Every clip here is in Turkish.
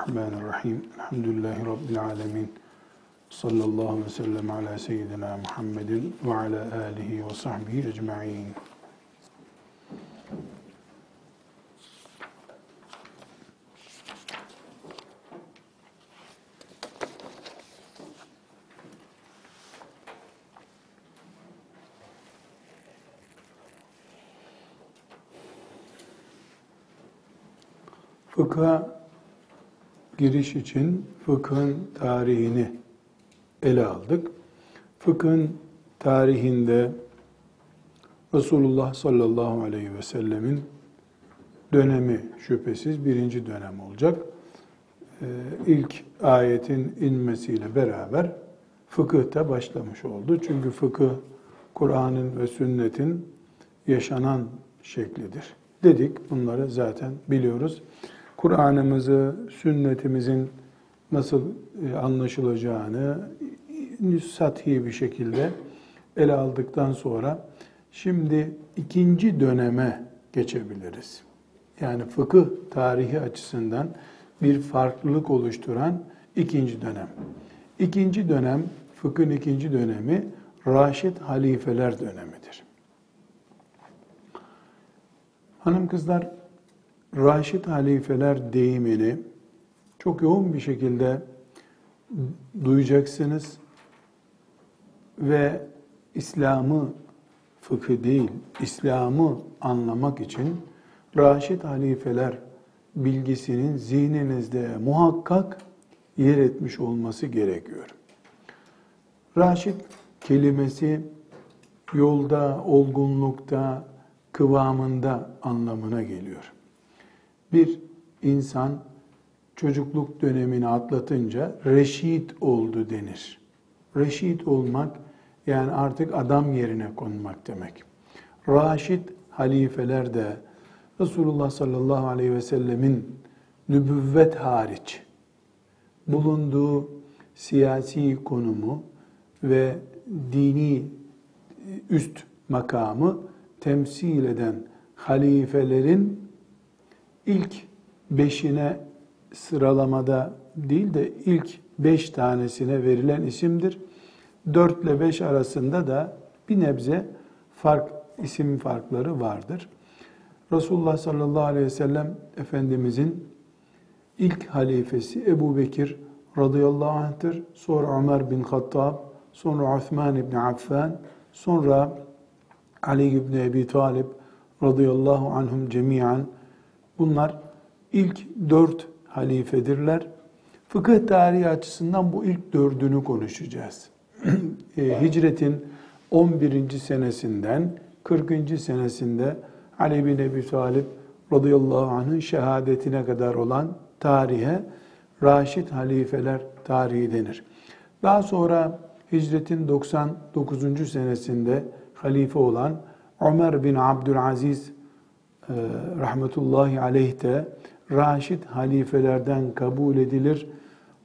Bismillahirrahmanirrahim. Elhamdülillahi Rabbil alemin. Sallallahu ve sellem ala seyyidina Muhammedin ve ala alihi ve sahbihi ecma'in. Fıkha giriş için fıkhın tarihini ele aldık. Fıkhın tarihinde Resulullah sallallahu aleyhi ve sellemin dönemi şüphesiz birinci dönem olacak. Ee, ilk ayetin inmesiyle beraber fıkıhta başlamış oldu. Çünkü fıkıh Kur'an'ın ve sünnetin yaşanan şeklidir. Dedik bunları zaten biliyoruz. Kur'an'ımızı, sünnetimizin nasıl e, anlaşılacağını sathi bir şekilde ele aldıktan sonra şimdi ikinci döneme geçebiliriz. Yani fıkıh tarihi açısından bir farklılık oluşturan ikinci dönem. İkinci dönem, fıkhın ikinci dönemi Raşid halifeler dönemidir. Hanım kızlar Raşid halifeler deyimini çok yoğun bir şekilde duyacaksınız ve İslam'ı fıkı değil, İslam'ı anlamak için Raşid halifeler bilgisinin zihninizde muhakkak yer etmiş olması gerekiyor. Raşid kelimesi yolda, olgunlukta, kıvamında anlamına geliyor bir insan çocukluk dönemini atlatınca reşit oldu denir. Reşit olmak yani artık adam yerine konmak demek. Raşid halifeler de Resulullah sallallahu aleyhi ve sellemin nübüvvet hariç bulunduğu siyasi konumu ve dini üst makamı temsil eden halifelerin ilk beşine sıralamada değil de ilk beş tanesine verilen isimdir. Dört ile beş arasında da bir nebze fark, isim farkları vardır. Resulullah sallallahu aleyhi ve sellem Efendimizin ilk halifesi Ebu Bekir radıyallahu anh'tır. Sonra Ömer bin Hattab, sonra Osman bin Affan, sonra Ali ibn Ebi Talib radıyallahu anhum cemiyen Bunlar ilk dört halifedirler. Fıkıh tarihi açısından bu ilk dördünü konuşacağız. E, hicretin 11. senesinden 40. senesinde Ali bin Ebi Talib radıyallahu anh'ın şehadetine kadar olan tarihe Raşid halifeler tarihi denir. Daha sonra hicretin 99. senesinde halife olan Ömer bin Abdülaziz rahmetullahi aleyh de Raşid halifelerden kabul edilir.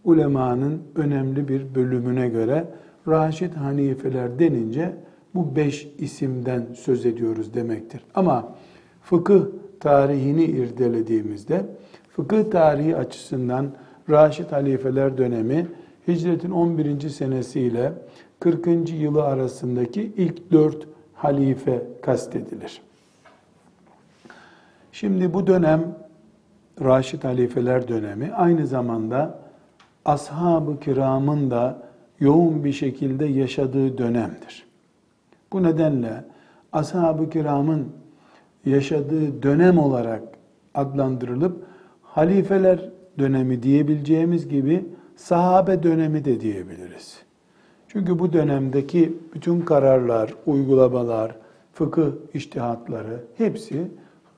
Ulemanın önemli bir bölümüne göre Raşid halifeler denince bu beş isimden söz ediyoruz demektir. Ama fıkıh tarihini irdelediğimizde fıkıh tarihi açısından Raşid halifeler dönemi hicretin 11. senesiyle 40. yılı arasındaki ilk dört halife kastedilir. Şimdi bu dönem Raşid halifeler dönemi aynı zamanda ashab-ı kiramın da yoğun bir şekilde yaşadığı dönemdir. Bu nedenle ashab-ı kiramın yaşadığı dönem olarak adlandırılıp halifeler dönemi diyebileceğimiz gibi sahabe dönemi de diyebiliriz. Çünkü bu dönemdeki bütün kararlar, uygulamalar, fıkıh iştihatları hepsi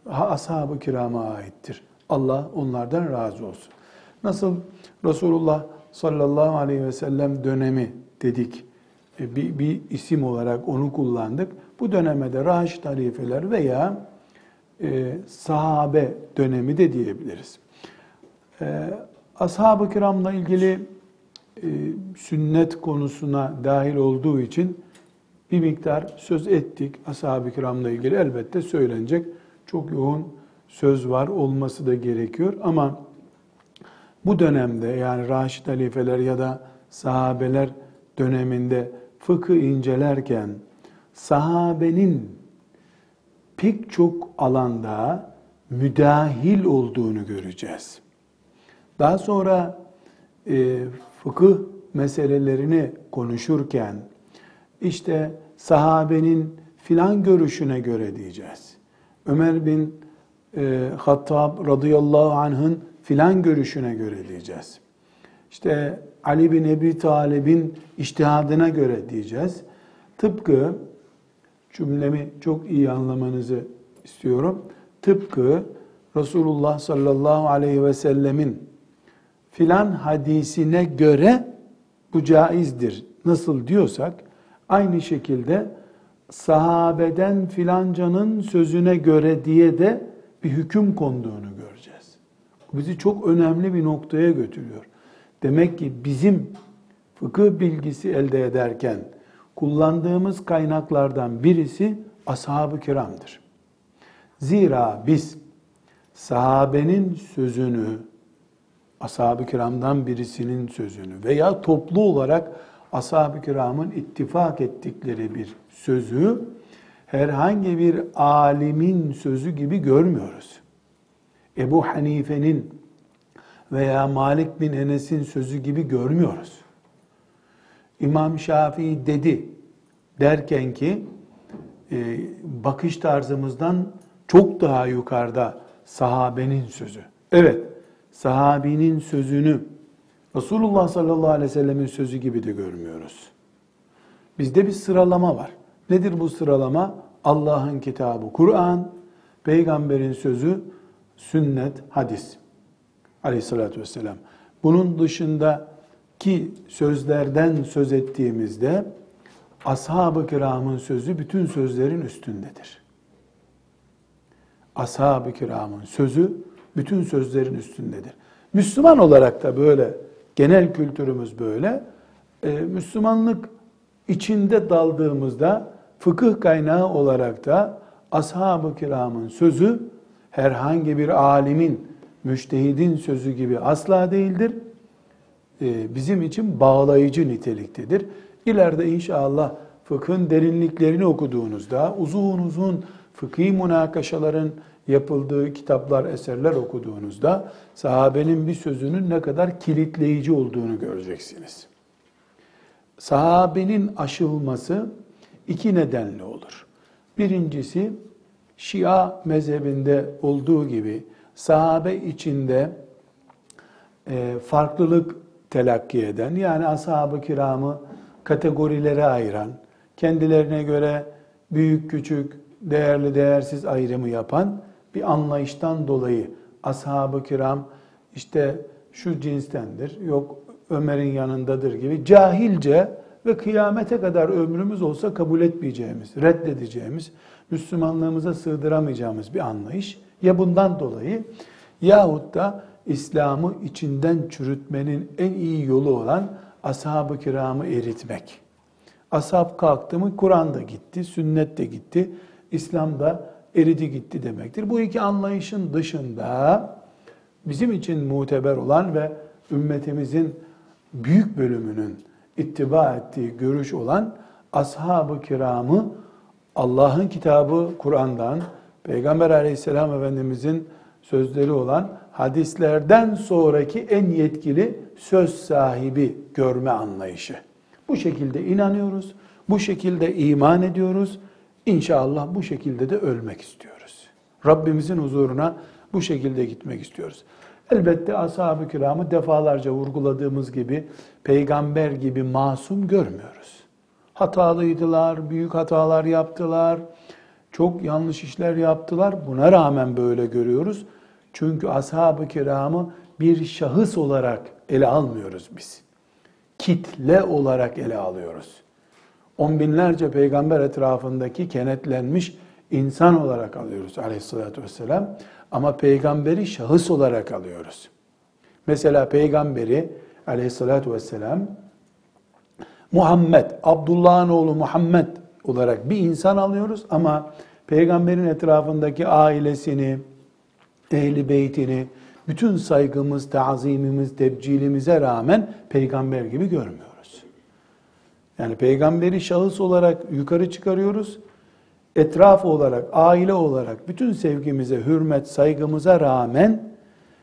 ashab-ı kirama aittir. Allah onlardan razı olsun. Nasıl Resulullah sallallahu aleyhi ve sellem dönemi dedik, e, bir, bir isim olarak onu kullandık. Bu döneme de Raşid halifeler veya e, sahabe dönemi de diyebiliriz. E, ashab-ı kiramla ilgili e, sünnet konusuna dahil olduğu için bir miktar söz ettik. Ashab-ı kiramla ilgili elbette söylenecek çok yoğun söz var olması da gerekiyor ama Bu dönemde yani Raşid halifeler ya da sahabeler döneminde fıkı incelerken sahabenin pek çok alanda müdahil olduğunu göreceğiz. Daha sonra e, fıkıh meselelerini konuşurken işte sahabenin filan görüşüne göre diyeceğiz. Ömer bin e, Hattab radıyallahu anh'ın filan görüşüne göre diyeceğiz. İşte Ali bin Ebi Talib'in iştihadına göre diyeceğiz. Tıpkı cümlemi çok iyi anlamanızı istiyorum. Tıpkı Resulullah sallallahu aleyhi ve sellemin filan hadisine göre bu caizdir. Nasıl diyorsak aynı şekilde sahabeden filancanın sözüne göre diye de bir hüküm konduğunu göreceğiz. Bizi çok önemli bir noktaya götürüyor. Demek ki bizim fıkıh bilgisi elde ederken kullandığımız kaynaklardan birisi ashab-ı kiramdır. Zira biz sahabenin sözünü, ashab-ı kiramdan birisinin sözünü veya toplu olarak ashab-ı kiramın ittifak ettikleri bir sözü herhangi bir alimin sözü gibi görmüyoruz. Ebu Hanife'nin veya Malik bin Enes'in sözü gibi görmüyoruz. İmam Şafii dedi derken ki e, bakış tarzımızdan çok daha yukarıda sahabenin sözü. Evet, sahabinin sözünü Resulullah sallallahu aleyhi ve sellemin sözü gibi de görmüyoruz. Bizde bir sıralama var. Nedir bu sıralama? Allah'ın kitabı Kur'an, peygamberin sözü sünnet, hadis. Aleyhissalatü vesselam. Bunun dışındaki sözlerden söz ettiğimizde ashab-ı kiramın sözü bütün sözlerin üstündedir. Ashab-ı kiramın sözü bütün sözlerin üstündedir. Müslüman olarak da böyle, genel kültürümüz böyle. Ee, Müslümanlık içinde daldığımızda fıkıh kaynağı olarak da ashab-ı kiramın sözü herhangi bir alimin, müştehidin sözü gibi asla değildir. Ee, bizim için bağlayıcı niteliktedir. İleride inşallah fıkhın derinliklerini okuduğunuzda, uzun uzun fıkhi münakaşaların yapıldığı kitaplar, eserler okuduğunuzda sahabenin bir sözünün ne kadar kilitleyici olduğunu göreceksiniz. Sahabenin aşılması iki nedenle olur. Birincisi Şia mezhebinde olduğu gibi sahabe içinde e, farklılık telakki eden yani ashab-ı kiramı kategorilere ayıran, kendilerine göre büyük küçük, değerli değersiz ayrımı yapan bir anlayıştan dolayı ashab-ı kiram işte şu cinstendir, yok Ömer'in yanındadır gibi cahilce ve kıyamete kadar ömrümüz olsa kabul etmeyeceğimiz, reddedeceğimiz, Müslümanlığımıza sığdıramayacağımız bir anlayış ya bundan dolayı yahut da İslam'ı içinden çürütmenin en iyi yolu olan ashab-ı kiramı eritmek. Ashab kalktı mı Kur'an da gitti, sünnet de gitti, İslam da eridi gitti demektir. Bu iki anlayışın dışında bizim için muteber olan ve ümmetimizin büyük bölümünün ittiba ettiği görüş olan ashab-ı kiramı Allah'ın kitabı Kur'an'dan, Peygamber aleyhisselam efendimizin sözleri olan hadislerden sonraki en yetkili söz sahibi görme anlayışı. Bu şekilde inanıyoruz, bu şekilde iman ediyoruz. İnşallah bu şekilde de ölmek istiyoruz. Rabbimizin huzuruna bu şekilde gitmek istiyoruz. Elbette ashab-ı kiramı defalarca vurguladığımız gibi peygamber gibi masum görmüyoruz. Hatalıydılar, büyük hatalar yaptılar, çok yanlış işler yaptılar. Buna rağmen böyle görüyoruz. Çünkü ashab-ı kiramı bir şahıs olarak ele almıyoruz biz. Kitle olarak ele alıyoruz. On binlerce peygamber etrafındaki kenetlenmiş insan olarak alıyoruz aleyhissalatü vesselam. Ama peygamberi şahıs olarak alıyoruz. Mesela peygamberi aleyhissalatü vesselam Muhammed, Abdullah'ın oğlu Muhammed olarak bir insan alıyoruz ama peygamberin etrafındaki ailesini, ehli beytini, bütün saygımız, tazimimiz, tebcilimize rağmen peygamber gibi görmüyoruz. Yani peygamberi şahıs olarak yukarı çıkarıyoruz. Etraf olarak, aile olarak bütün sevgimize, hürmet, saygımıza rağmen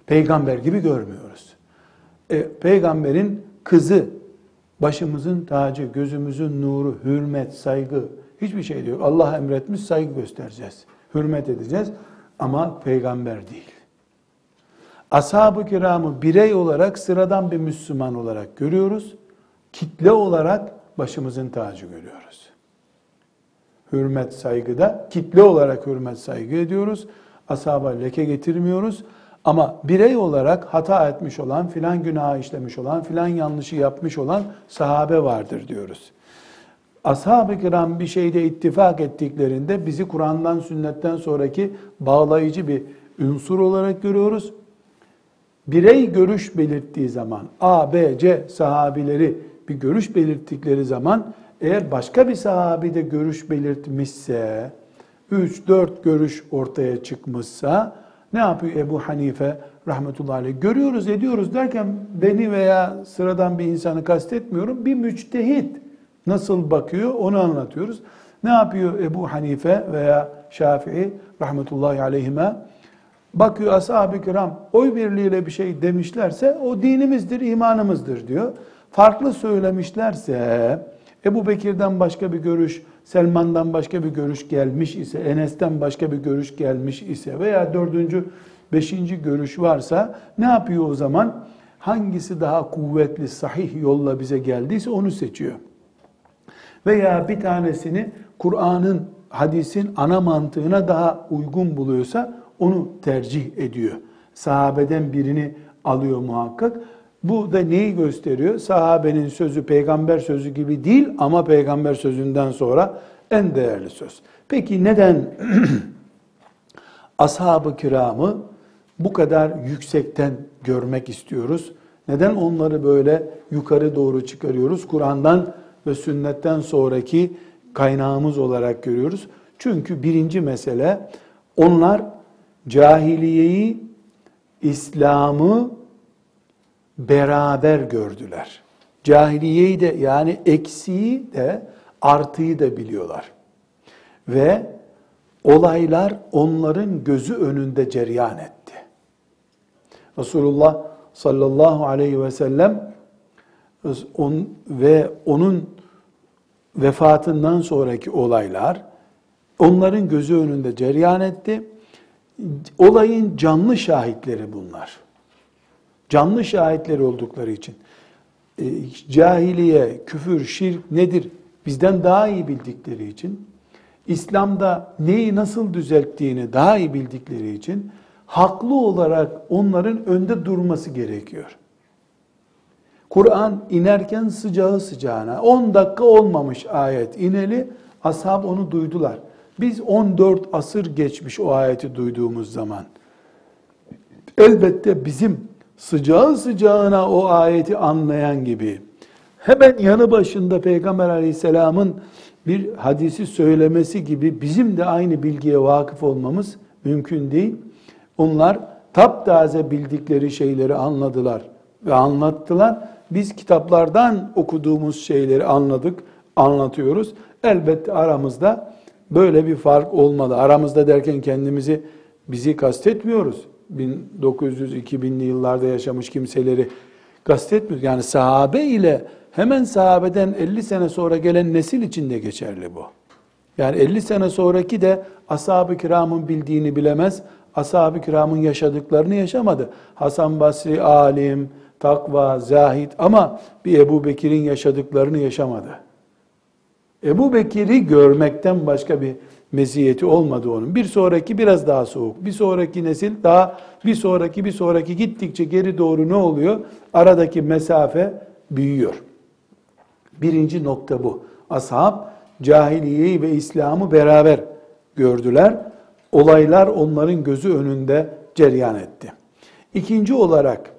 peygamber gibi görmüyoruz. E, peygamberin kızı, başımızın tacı, gözümüzün nuru, hürmet, saygı, hiçbir şey diyor. Allah emretmiş saygı göstereceğiz. Hürmet edeceğiz ama peygamber değil. Ashab-ı kiramı birey olarak sıradan bir Müslüman olarak görüyoruz. Kitle olarak başımızın tacı görüyoruz. Hürmet saygıda kitle olarak hürmet saygı ediyoruz. Ashaba leke getirmiyoruz. Ama birey olarak hata etmiş olan, filan günah işlemiş olan, filan yanlışı yapmış olan sahabe vardır diyoruz. Ashab-ı kiram bir şeyde ittifak ettiklerinde bizi Kur'an'dan, sünnetten sonraki bağlayıcı bir ünsur olarak görüyoruz. Birey görüş belirttiği zaman, A, B, C sahabileri bir görüş belirttikleri zaman, eğer başka bir sahabi de görüş belirtmişse, 3-4 görüş ortaya çıkmışsa, ne yapıyor Ebu Hanife rahmetullahi aleyh? Görüyoruz, ediyoruz derken beni veya sıradan bir insanı kastetmiyorum. Bir müçtehit nasıl bakıyor onu anlatıyoruz. Ne yapıyor Ebu Hanife veya Şafii rahmetullahi aleyhime? Bakıyor ashab-ı kiram oy birliğiyle bir şey demişlerse o dinimizdir, imanımızdır diyor. Farklı söylemişlerse Ebu Bekir'den başka bir görüş, Selman'dan başka bir görüş gelmiş ise, Enes'ten başka bir görüş gelmiş ise veya dördüncü, beşinci görüş varsa ne yapıyor o zaman? Hangisi daha kuvvetli, sahih yolla bize geldiyse onu seçiyor. Veya bir tanesini Kur'an'ın, hadisin ana mantığına daha uygun buluyorsa onu tercih ediyor. Sahabeden birini alıyor muhakkak. Bu da neyi gösteriyor? Sahabenin sözü peygamber sözü gibi değil ama peygamber sözünden sonra en değerli söz. Peki neden ashab-ı kiramı bu kadar yüksekten görmek istiyoruz? Neden onları böyle yukarı doğru çıkarıyoruz? Kur'an'dan ve sünnetten sonraki kaynağımız olarak görüyoruz. Çünkü birinci mesele onlar cahiliyeyi, İslam'ı beraber gördüler. Cahiliyeyi de yani eksiği de artıyı da biliyorlar. Ve olaylar onların gözü önünde ceryan etti. Resulullah sallallahu aleyhi ve sellem on, ve onun vefatından sonraki olaylar onların gözü önünde ceryan etti. Olayın canlı şahitleri bunlar canlı şahitleri oldukları için e, cahiliye, küfür, şirk nedir bizden daha iyi bildikleri için İslam'da neyi nasıl düzelttiğini daha iyi bildikleri için haklı olarak onların önde durması gerekiyor. Kur'an inerken sıcağı sıcağına 10 dakika olmamış ayet ineli ashab onu duydular. Biz 14 asır geçmiş o ayeti duyduğumuz zaman. Elbette bizim sıcağı sıcağına o ayeti anlayan gibi hemen yanı başında Peygamber aleyhisselamın bir hadisi söylemesi gibi bizim de aynı bilgiye vakıf olmamız mümkün değil. Onlar taptaze bildikleri şeyleri anladılar ve anlattılar. Biz kitaplardan okuduğumuz şeyleri anladık, anlatıyoruz. Elbette aramızda böyle bir fark olmalı. Aramızda derken kendimizi bizi kastetmiyoruz. 1900-2000'li yıllarda yaşamış kimseleri kastetmiyor. Yani sahabe ile hemen sahabeden 50 sene sonra gelen nesil için de geçerli bu. Yani 50 sene sonraki de ashab-ı kiramın bildiğini bilemez, ashab-ı kiramın yaşadıklarını yaşamadı. Hasan Basri alim, takva, zahid ama bir Ebu Bekir'in yaşadıklarını yaşamadı. Ebu Bekir'i görmekten başka bir meziyeti olmadı onun. Bir sonraki biraz daha soğuk. Bir sonraki nesil daha bir sonraki bir sonraki gittikçe geri doğru ne oluyor? Aradaki mesafe büyüyor. Birinci nokta bu. Ashab cahiliyeyi ve İslam'ı beraber gördüler. Olaylar onların gözü önünde ceryan etti. İkinci olarak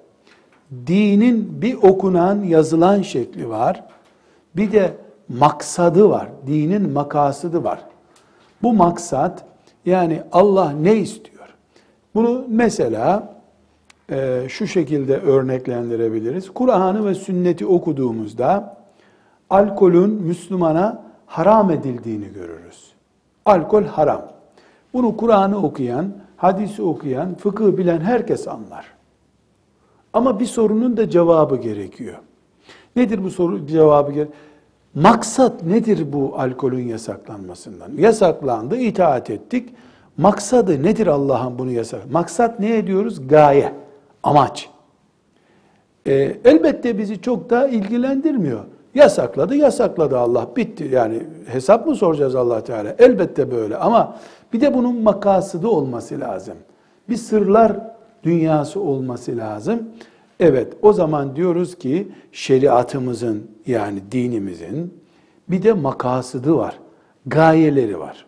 dinin bir okunan, yazılan şekli var. Bir de maksadı var. Dinin makasıdı var. Bu maksat yani Allah ne istiyor? Bunu mesela e, şu şekilde örneklendirebiliriz. Kur'an'ı ve sünneti okuduğumuzda alkolün Müslümana haram edildiğini görürüz. Alkol haram. Bunu Kur'an'ı okuyan, hadisi okuyan, fıkıh bilen herkes anlar. Ama bir sorunun da cevabı gerekiyor. Nedir bu soru cevabı gerekiyor? Maksat nedir bu alkolün yasaklanmasından? Yasaklandı, itaat ettik. Maksadı nedir Allah'ın bunu yasak? Maksat ne ediyoruz? Gaye, amaç. Ee, elbette bizi çok da ilgilendirmiyor. Yasakladı, yasakladı Allah. Bitti. Yani hesap mı soracağız Allah Teala? Elbette böyle ama bir de bunun makasıdı olması lazım. Bir sırlar dünyası olması lazım. Evet, o zaman diyoruz ki şeriatımızın yani dinimizin bir de makasıdı var. Gayeleri var.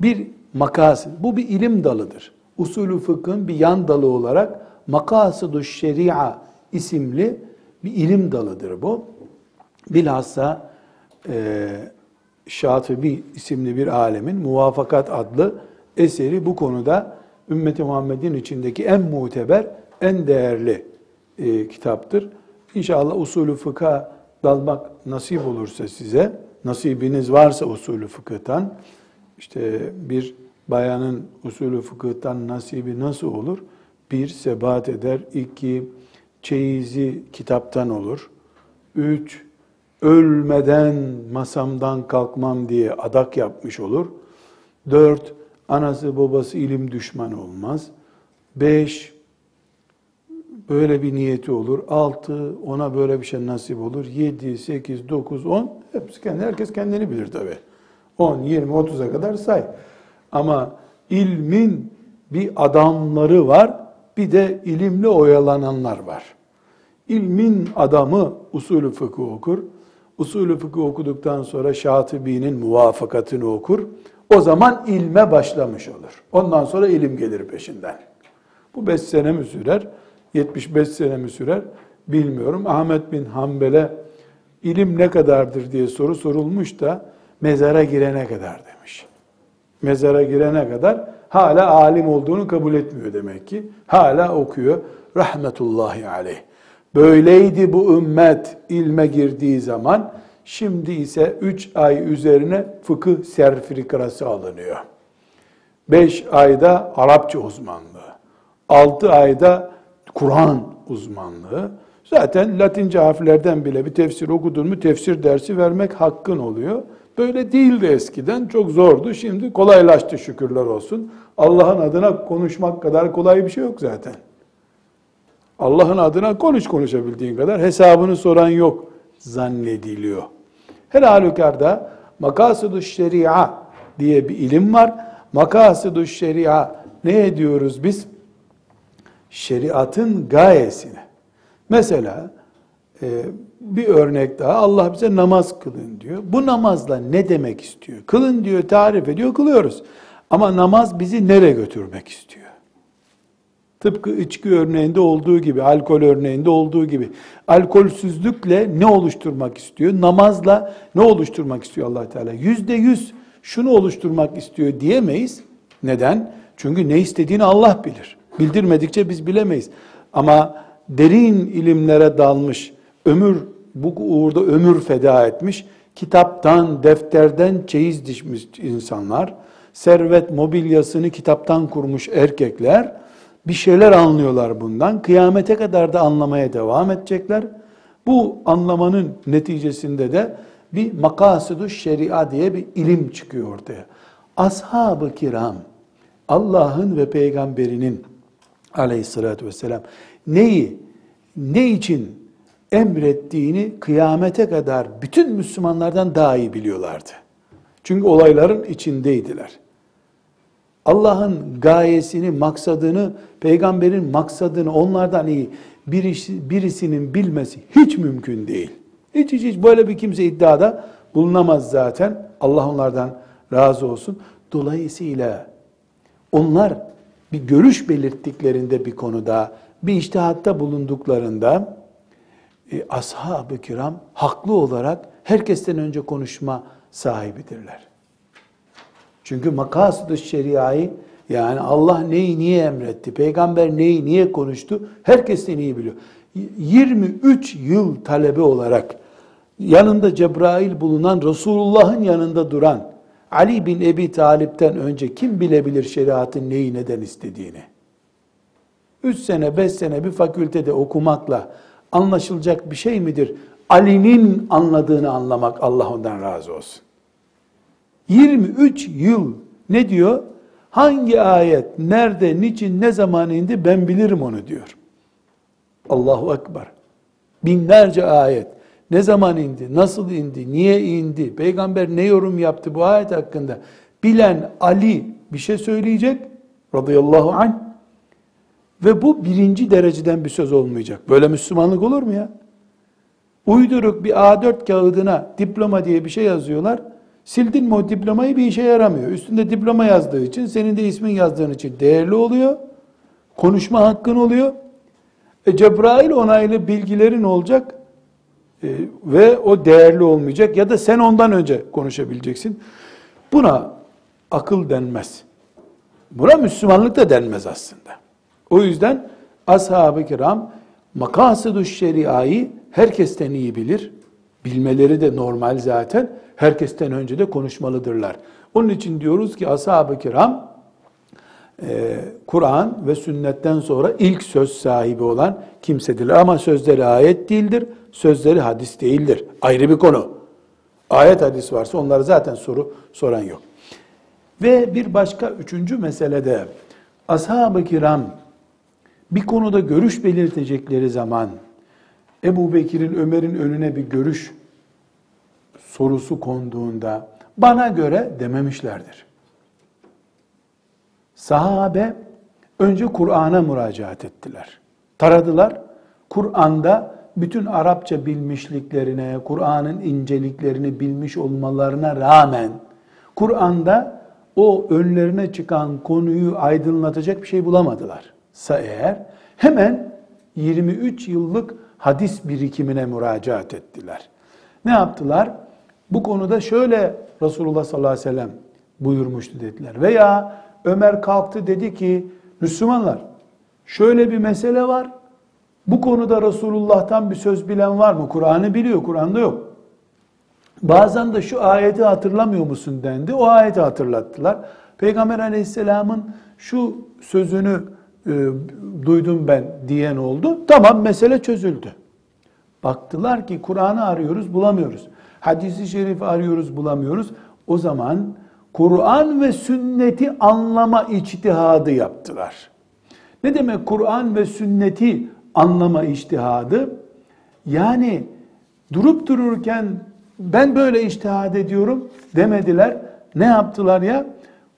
Bir makasıd, bu bir ilim dalıdır. Usulü fıkhın bir yan dalı olarak makasıdu şeria isimli bir ilim dalıdır bu. Bilhassa e, Şatibi isimli bir alemin Muvafakat adlı eseri bu konuda ümmeti Muhammed'in içindeki en muteber, en değerli e, kitaptır. İnşallah usulü fıkha dalmak nasip olursa size, nasibiniz varsa usulü fıkıhtan, işte bir bayanın usulü fıkıhtan nasibi nasıl olur? Bir, sebat eder. iki çeyizi kitaptan olur. Üç, ölmeden masamdan kalkmam diye adak yapmış olur. Dört, anası babası ilim düşmanı olmaz. Beş, böyle bir niyeti olur. Altı, ona böyle bir şey nasip olur. Yedi, sekiz, dokuz, on, hepsi kendi, herkes kendini bilir tabi. On, yirmi, otuza kadar say. Ama ilmin bir adamları var, bir de ilimle oyalananlar var. İlmin adamı usulü fıkıh okur. Usulü fıkıh okuduktan sonra Şatibi'nin muvafakatını okur. O zaman ilme başlamış olur. Ondan sonra ilim gelir peşinden. Bu beş sene mi sürer? 75 sene mi sürer? Bilmiyorum. Ahmet bin Hanbel'e ilim ne kadardır diye soru sorulmuş da mezara girene kadar demiş. Mezara girene kadar hala alim olduğunu kabul etmiyor demek ki. Hala okuyor. Rahmetullahi aleyh. Böyleydi bu ümmet ilme girdiği zaman. Şimdi ise 3 ay üzerine fıkıh sertifikası alınıyor. 5 ayda Arapça uzmanlığı. 6 ayda Kur'an uzmanlığı. Zaten Latince harflerden bile bir tefsir okudun mu tefsir dersi vermek hakkın oluyor. Böyle değildi eskiden. Çok zordu. Şimdi kolaylaştı şükürler olsun. Allah'ın adına konuşmak kadar kolay bir şey yok zaten. Allah'ın adına konuş konuşabildiğin kadar hesabını soran yok zannediliyor. Her halükarda makasıdü şeria diye bir ilim var. Makasıdü şeria ne ediyoruz biz? Şeriatın gayesine. Mesela e, bir örnek daha Allah bize namaz kılın diyor. Bu namazla ne demek istiyor? Kılın diyor, tarif ediyor, kılıyoruz. Ama namaz bizi nereye götürmek istiyor? Tıpkı içki örneğinde olduğu gibi, alkol örneğinde olduğu gibi. Alkolsüzlükle ne oluşturmak istiyor? Namazla ne oluşturmak istiyor allah Teala? Yüzde yüz şunu oluşturmak istiyor diyemeyiz. Neden? Çünkü ne istediğini Allah bilir. Bildirmedikçe biz bilemeyiz. Ama derin ilimlere dalmış, ömür bu uğurda ömür feda etmiş, kitaptan, defterden çeyiz dişmiş insanlar, servet mobilyasını kitaptan kurmuş erkekler, bir şeyler anlıyorlar bundan. Kıyamete kadar da anlamaya devam edecekler. Bu anlamanın neticesinde de bir makasıdü şeria diye bir ilim çıkıyor ortaya. Ashab-ı kiram Allah'ın ve peygamberinin aleyhissalatü vesselam neyi, ne için emrettiğini kıyamete kadar bütün Müslümanlardan daha iyi biliyorlardı. Çünkü olayların içindeydiler. Allah'ın gayesini, maksadını, peygamberin maksadını onlardan iyi birisi, birisinin bilmesi hiç mümkün değil. Hiç hiç hiç böyle bir kimse iddiada bulunamaz zaten. Allah onlardan razı olsun. Dolayısıyla onlar bir görüş belirttiklerinde bir konuda, bir iştihatta bulunduklarında e, ashab-ı kiram haklı olarak herkesten önce konuşma sahibidirler. Çünkü makasıd şeriayı Yani Allah neyi niye emretti, peygamber neyi niye konuştu herkesten iyi biliyor. 23 yıl talebe olarak yanında Cebrail bulunan Resulullah'ın yanında duran Ali bin Ebi Talip'ten önce kim bilebilir şeriatın neyi neden istediğini? 3 sene 5 sene bir fakültede okumakla anlaşılacak bir şey midir? Ali'nin anladığını anlamak Allah ondan razı olsun. 23 yıl ne diyor? Hangi ayet, nerede, niçin, ne zaman indi ben bilirim onu diyor. Allahu Ekber. Binlerce ayet. Ne zaman indi, nasıl indi, niye indi, peygamber ne yorum yaptı bu ayet hakkında bilen Ali bir şey söyleyecek radıyallahu anh ve bu birinci dereceden bir söz olmayacak. Böyle Müslümanlık olur mu ya? Uyduruk bir A4 kağıdına diploma diye bir şey yazıyorlar. Sildin mi o diplomayı bir işe yaramıyor. Üstünde diploma yazdığı için, senin de ismin yazdığın için değerli oluyor. Konuşma hakkın oluyor. E, Cebrail onaylı bilgilerin olacak ve o değerli olmayacak ya da sen ondan önce konuşabileceksin. Buna akıl denmez. Buna Müslümanlık da denmez aslında. O yüzden ashab-ı kiram makasıdü şeriayı herkesten iyi bilir. Bilmeleri de normal zaten. Herkesten önce de konuşmalıdırlar. Onun için diyoruz ki ashab-ı kiram e, Kur'an ve sünnetten sonra ilk söz sahibi olan kimsedir. Ama sözleri ayet değildir, sözleri hadis değildir. Ayrı bir konu. Ayet hadis varsa onlara zaten soru soran yok. Ve bir başka üçüncü meselede ashab-ı kiram bir konuda görüş belirtecekleri zaman Ebu Bekir'in, Ömer'in önüne bir görüş sorusu konduğunda bana göre dememişlerdir. Sahabe önce Kur'an'a müracaat ettiler. Taradılar. Kur'an'da bütün Arapça bilmişliklerine, Kur'an'ın inceliklerini bilmiş olmalarına rağmen Kur'an'da o önlerine çıkan konuyu aydınlatacak bir şey bulamadılar. Sa eğer hemen 23 yıllık hadis birikimine müracaat ettiler. Ne yaptılar? Bu konuda şöyle Resulullah sallallahu aleyhi ve sellem buyurmuştu dediler. Veya Ömer kalktı dedi ki Müslümanlar şöyle bir mesele var. Bu konuda Resulullah'tan bir söz bilen var mı? Kur'an'ı biliyor, Kur'an'da yok. Bazen de şu ayeti hatırlamıyor musun dendi. O ayeti hatırlattılar. Peygamber aleyhisselamın şu sözünü e, duydum ben diyen oldu. Tamam mesele çözüldü. Baktılar ki Kur'an'ı arıyoruz bulamıyoruz. Hadisi şerif arıyoruz bulamıyoruz. O zaman Kur'an ve sünneti anlama içtihadı yaptılar. Ne demek Kur'an ve sünneti anlama içtihadı? Yani durup dururken ben böyle içtihad ediyorum demediler. Ne yaptılar ya?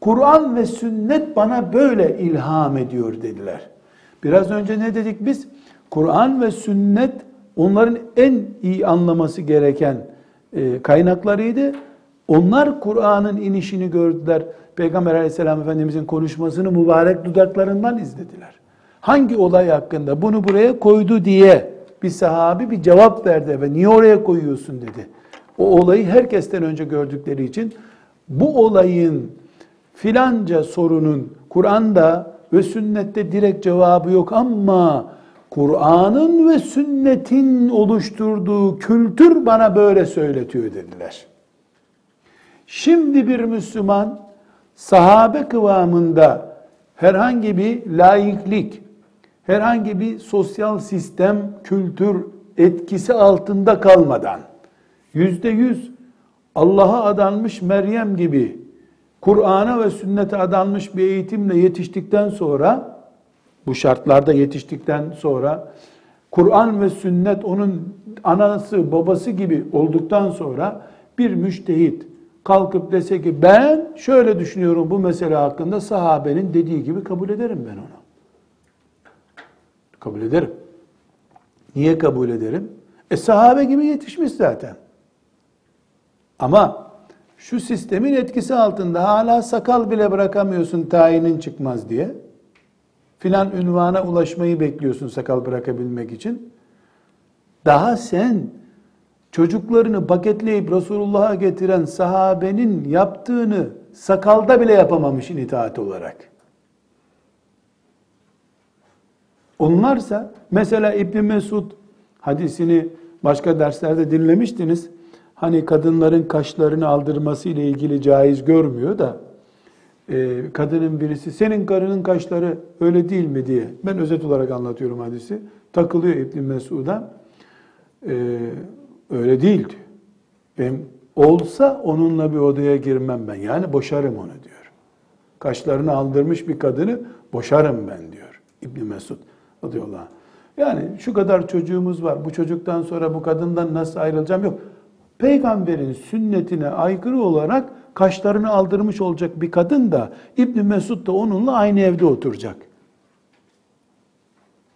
Kur'an ve sünnet bana böyle ilham ediyor dediler. Biraz önce ne dedik biz? Kur'an ve sünnet onların en iyi anlaması gereken e, kaynaklarıydı. Onlar Kur'an'ın inişini gördüler. Peygamber aleyhisselam efendimizin konuşmasını mübarek dudaklarından izlediler. Hangi olay hakkında bunu buraya koydu diye bir sahabi bir cevap verdi ve niye oraya koyuyorsun dedi. O olayı herkesten önce gördükleri için bu olayın filanca sorunun Kur'an'da ve sünnette direkt cevabı yok ama Kur'an'ın ve sünnetin oluşturduğu kültür bana böyle söyletiyor dediler. Şimdi bir Müslüman sahabe kıvamında herhangi bir laiklik, herhangi bir sosyal sistem, kültür etkisi altında kalmadan yüzde yüz Allah'a adanmış Meryem gibi Kur'an'a ve sünnete adanmış bir eğitimle yetiştikten sonra bu şartlarda yetiştikten sonra Kur'an ve sünnet onun anası babası gibi olduktan sonra bir müştehit kalkıp dese ki ben şöyle düşünüyorum bu mesele hakkında sahabenin dediği gibi kabul ederim ben onu. Kabul ederim. Niye kabul ederim? E sahabe gibi yetişmiş zaten. Ama şu sistemin etkisi altında hala sakal bile bırakamıyorsun tayinin çıkmaz diye. Filan ünvana ulaşmayı bekliyorsun sakal bırakabilmek için. Daha sen çocuklarını paketleyip Resulullah'a getiren sahabenin yaptığını sakalda bile yapamamışsın itaat olarak. Onlarsa mesela İbn Mesud hadisini başka derslerde dinlemiştiniz. Hani kadınların kaşlarını aldırması ile ilgili caiz görmüyor da e, kadının birisi senin karının kaşları öyle değil mi diye ben özet olarak anlatıyorum hadisi. Takılıyor İbn Mesud'a. E, öyle değil diyor. Olsa onunla bir odaya girmem ben. Yani boşarım onu diyor. Kaşlarını aldırmış bir kadını boşarım ben diyor İbn Mesud radıyallahu anh. Yani şu kadar çocuğumuz var. Bu çocuktan sonra bu kadından nasıl ayrılacağım yok. Peygamberin sünnetine aykırı olarak kaşlarını aldırmış olacak bir kadın da İbn Mesud da onunla aynı evde oturacak.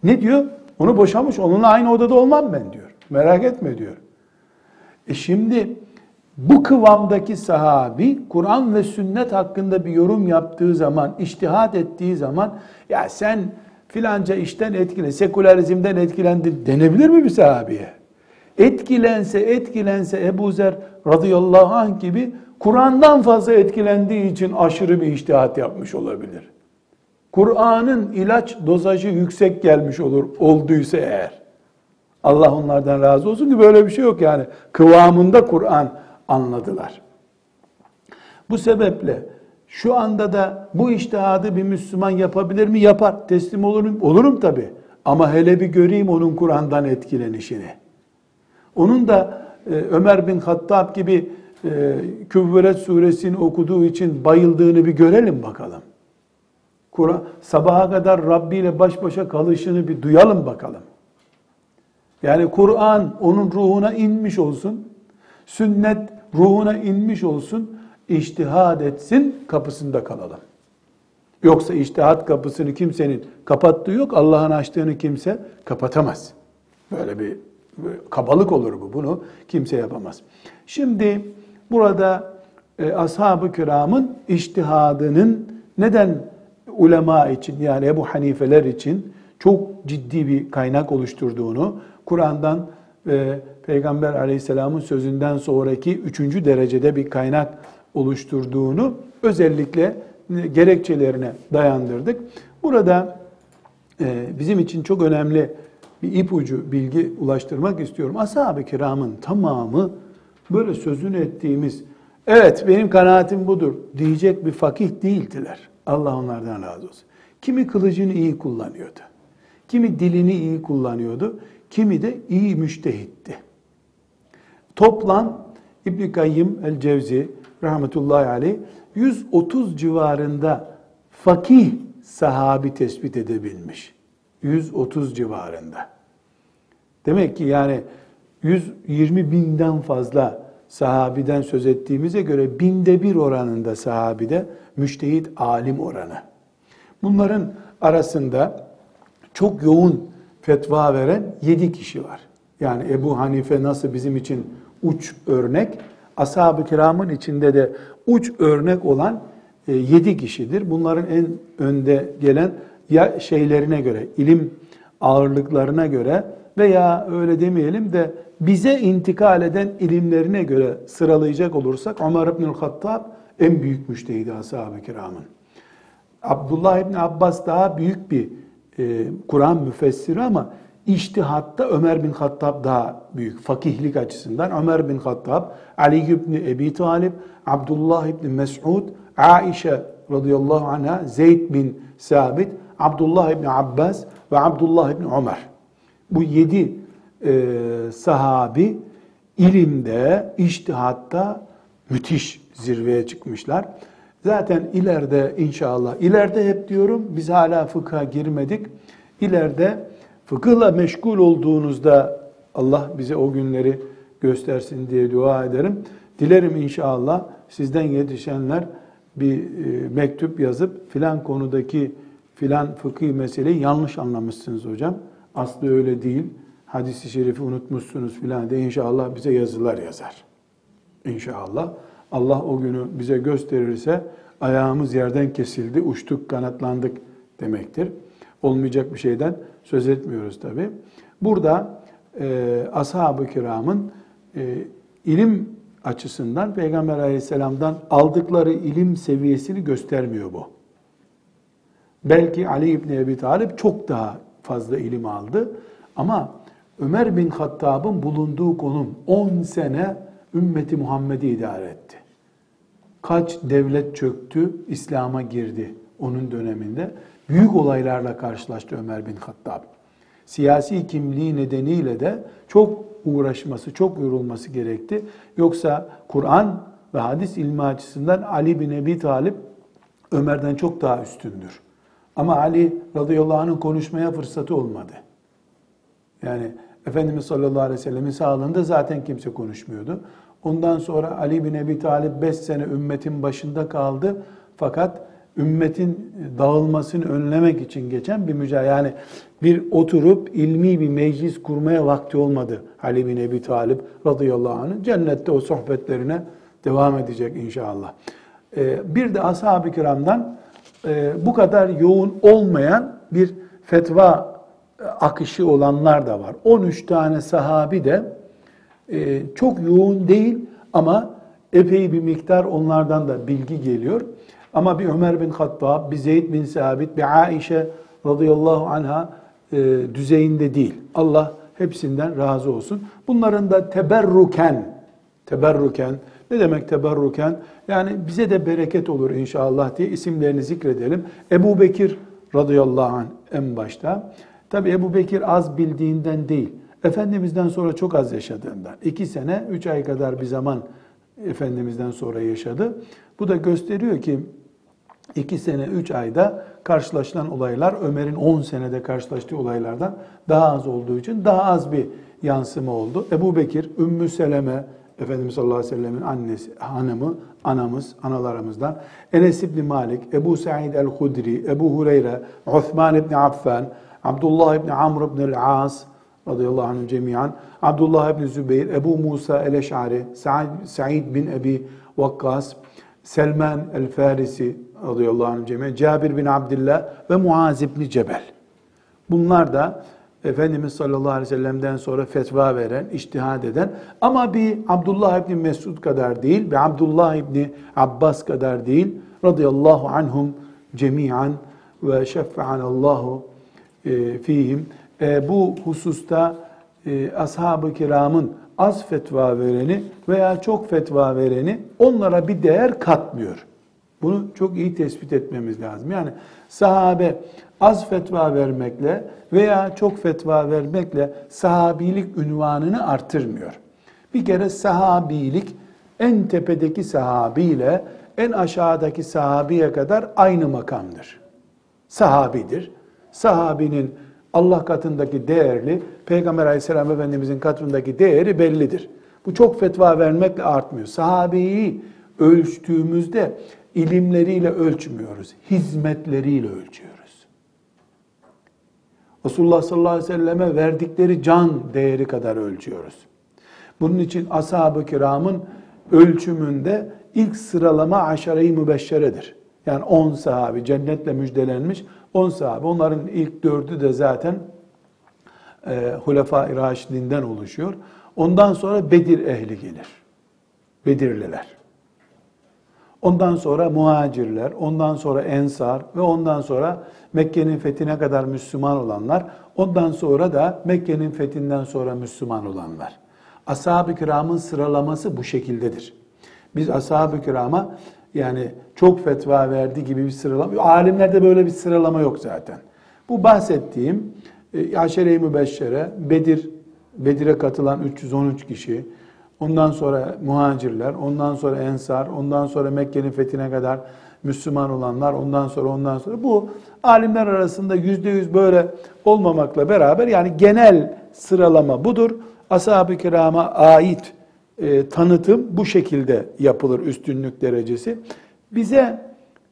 Ne diyor? Onu boşamış, onunla aynı odada olmam ben diyor. Merak etme diyor. E şimdi bu kıvamdaki sahabi Kur'an ve sünnet hakkında bir yorum yaptığı zaman, iştihat ettiği zaman ya sen filanca işten etkile, sekülerizmden etkilendin denebilir mi bir sahabiye? Etkilense etkilense Ebu Zer radıyallahu anh gibi Kur'an'dan fazla etkilendiği için aşırı bir iştihat yapmış olabilir. Kur'an'ın ilaç dozajı yüksek gelmiş olur olduysa eğer. Allah onlardan razı olsun ki böyle bir şey yok yani. Kıvamında Kur'an anladılar. Bu sebeple şu anda da bu iştihadı bir Müslüman yapabilir mi? Yapar. Teslim olurum. Olurum tabi. Ama hele bir göreyim onun Kur'an'dan etkilenişini. Onun da e, Ömer bin Hattab gibi e, Küvveret suresini okuduğu için bayıldığını bir görelim bakalım. Kur'an sabaha kadar Rabbi ile baş başa kalışını bir duyalım bakalım. Yani Kur'an onun ruhuna inmiş olsun. Sünnet ruhuna inmiş olsun. İçtihad etsin, kapısında kalalım. Yoksa içtihat kapısını kimsenin kapattığı yok. Allah'ın açtığını kimse kapatamaz. Böyle bir kabalık olur bu. Bunu kimse yapamaz. Şimdi burada e, ashab-ı kiramın iştihadının neden ulema için yani Ebu Hanifeler için çok ciddi bir kaynak oluşturduğunu, Kur'an'dan ve Peygamber aleyhisselamın sözünden sonraki üçüncü derecede bir kaynak oluşturduğunu özellikle gerekçelerine dayandırdık. Burada e, bizim için çok önemli bir ipucu bilgi ulaştırmak istiyorum. Ashab-ı kiramın tamamı böyle sözünü ettiğimiz evet benim kanaatim budur diyecek bir fakih değildiler. Allah onlardan razı olsun. Kimi kılıcını iyi kullanıyordu. Kimi dilini iyi kullanıyordu. Kimi de iyi müştehitti. Toplam İbn Kayyim el-Cevzi rahmetullahi aleyh 130 civarında fakih sahabi tespit edebilmiş. 130 civarında. Demek ki yani 120 binden fazla sahabiden söz ettiğimize göre binde bir oranında sahabide müştehit alim oranı. Bunların arasında çok yoğun fetva veren yedi kişi var. Yani Ebu Hanife nasıl bizim için uç örnek, ashab-ı kiramın içinde de uç örnek olan e, yedi kişidir. Bunların en önde gelen ya şeylerine göre, ilim ağırlıklarına göre veya öyle demeyelim de bize intikal eden ilimlerine göre sıralayacak olursak Ömer İbnül Hattab en büyük müştehidi ashab-ı kiramın. Abdullah İbni Abbas daha büyük bir e, Kur'an müfessiri ama İçtihatta Ömer bin Hattab daha büyük fakihlik açısından. Ömer bin Hattab, Ali ibn Ebi Talib, Abdullah ibn Mes'ud, Aişe radıyallahu anha, Zeyd bin Sabit, Abdullah ibn Abbas ve Abdullah ibn Ömer. Bu yedi e, sahabi ilimde, iştihatta müthiş zirveye çıkmışlar. Zaten ileride inşallah, ileride hep diyorum biz hala fıkha girmedik. İleride fıkıhla meşgul olduğunuzda Allah bize o günleri göstersin diye dua ederim. Dilerim inşallah sizden yetişenler bir e, mektup yazıp filan konudaki filan fıkhi meseleyi yanlış anlamışsınız hocam. Aslı öyle değil. Hadis-i şerifi unutmuşsunuz filan de inşallah bize yazılar yazar. İnşallah. Allah o günü bize gösterirse ayağımız yerden kesildi, uçtuk, kanatlandık demektir. Olmayacak bir şeyden söz etmiyoruz tabi. Burada e, ashab-ı kiramın e, ilim açısından Peygamber aleyhisselamdan aldıkları ilim seviyesini göstermiyor bu. Belki Ali İbni Ebi Talip çok daha fazla ilim aldı. Ama Ömer bin Hattab'ın bulunduğu konum 10 sene ümmeti Muhammed'i idare etti. Kaç devlet çöktü, İslam'a girdi onun döneminde. Büyük olaylarla karşılaştı Ömer bin Hattab. Siyasi kimliği nedeniyle de çok uğraşması, çok yorulması gerekti. Yoksa Kur'an ve hadis ilmi açısından Ali bin Ebi Talip Ömer'den çok daha üstündür. Ama Ali radıyallahu anh'ın konuşmaya fırsatı olmadı. Yani Efendimiz sallallahu aleyhi ve sellemin sağlığında zaten kimse konuşmuyordu. Ondan sonra Ali bin Ebi Talip 5 sene ümmetin başında kaldı. Fakat ümmetin dağılmasını önlemek için geçen bir mücadele. Yani bir oturup ilmi bir meclis kurmaya vakti olmadı Ali bin Ebi Talip radıyallahu anh. Cennette o sohbetlerine devam edecek inşallah. Ee, bir de ashab-ı kiramdan e, bu kadar yoğun olmayan bir fetva akışı olanlar da var. 13 tane sahabi de e, çok yoğun değil ama epey bir miktar onlardan da bilgi geliyor. Ama bir Ömer bin Hattab, bir Zeyd bin Sabit, bir Aişe radıyallahu anha e, düzeyinde değil. Allah hepsinden razı olsun. Bunların da teberruken, teberruken, ne demek teberruken? Yani bize de bereket olur inşallah diye isimlerini zikredelim. Ebu Bekir radıyallahu anh en başta. Tabi Ebu Bekir az bildiğinden değil. Efendimiz'den sonra çok az yaşadığından. iki sene, üç ay kadar bir zaman Efendimiz'den sonra yaşadı. Bu da gösteriyor ki iki sene, üç ayda karşılaşılan olaylar Ömer'in on senede karşılaştığı olaylardan daha az olduğu için daha az bir yansıma oldu. Ebu Bekir, Ümmü Seleme, Efendimiz sallallahu aleyhi ve sellemin annesi, hanımı, anamız, analarımızdan. Enes İbni Malik, Ebu Sa'id el-Hudri, Ebu Hureyre, Uthman İbni Affan, Abdullah İbni Amr İbni el-As, radıyallahu anhum cemiyan, Abdullah İbni Zübeyir, Ebu Musa el-Eş'ari, Sa'id bin Ebi Vakkas, Selman el-Farisi radıyallahu anh cemiyen, Cabir bin Abdullah ve Muaz İbni Cebel. Bunlar da Efendimiz sallallahu aleyhi ve sellem'den sonra fetva veren, iştihad eden ama bir Abdullah İbni Mesud kadar değil, bir Abdullah İbni Abbas kadar değil, radıyallahu anhum cemiyan ve şeffa'anallahu e, fihim. E, bu hususta e, ashab-ı kiramın az fetva vereni veya çok fetva vereni onlara bir değer katmıyor. Bunu çok iyi tespit etmemiz lazım. Yani sahabe az fetva vermekle veya çok fetva vermekle sahabilik ünvanını artırmıyor. Bir kere sahabilik en tepedeki sahabiyle en aşağıdaki sahabiye kadar aynı makamdır. Sahabidir. Sahabinin Allah katındaki değerli, Peygamber aleyhisselam efendimizin katındaki değeri bellidir. Bu çok fetva vermekle artmıyor. Sahabeyi ölçtüğümüzde ilimleriyle ölçmüyoruz, hizmetleriyle ölçüyoruz. Resulullah sallallahu aleyhi ve selleme verdikleri can değeri kadar ölçüyoruz. Bunun için ashab-ı kiramın ölçümünde ilk sıralama aşere-i mübeşşeredir. Yani 10 sahabi cennetle müjdelenmiş 10 sahabe. Onların ilk dördü de zaten e, Hulefai Raşidinden oluşuyor. Ondan sonra Bedir ehli gelir. Bedirliler. Ondan sonra muhacirler, ondan sonra ensar ve ondan sonra Mekke'nin fethine kadar Müslüman olanlar, ondan sonra da Mekke'nin fethinden sonra Müslüman olanlar. Ashab-ı kiramın sıralaması bu şekildedir. Biz ashab-ı kirama yani çok fetva verdi gibi bir sıralama. Alimlerde böyle bir sıralama yok zaten. Bu bahsettiğim e, Aşere-i Mübeşşere, Bedir, Bedir'e katılan 313 kişi, ondan sonra muhacirler, ondan sonra ensar, ondan sonra Mekke'nin fethine kadar Müslüman olanlar, ondan sonra ondan sonra bu alimler arasında yüzde yüz böyle olmamakla beraber yani genel sıralama budur. Ashab-ı kirama ait e, tanıtım bu şekilde yapılır üstünlük derecesi. Bize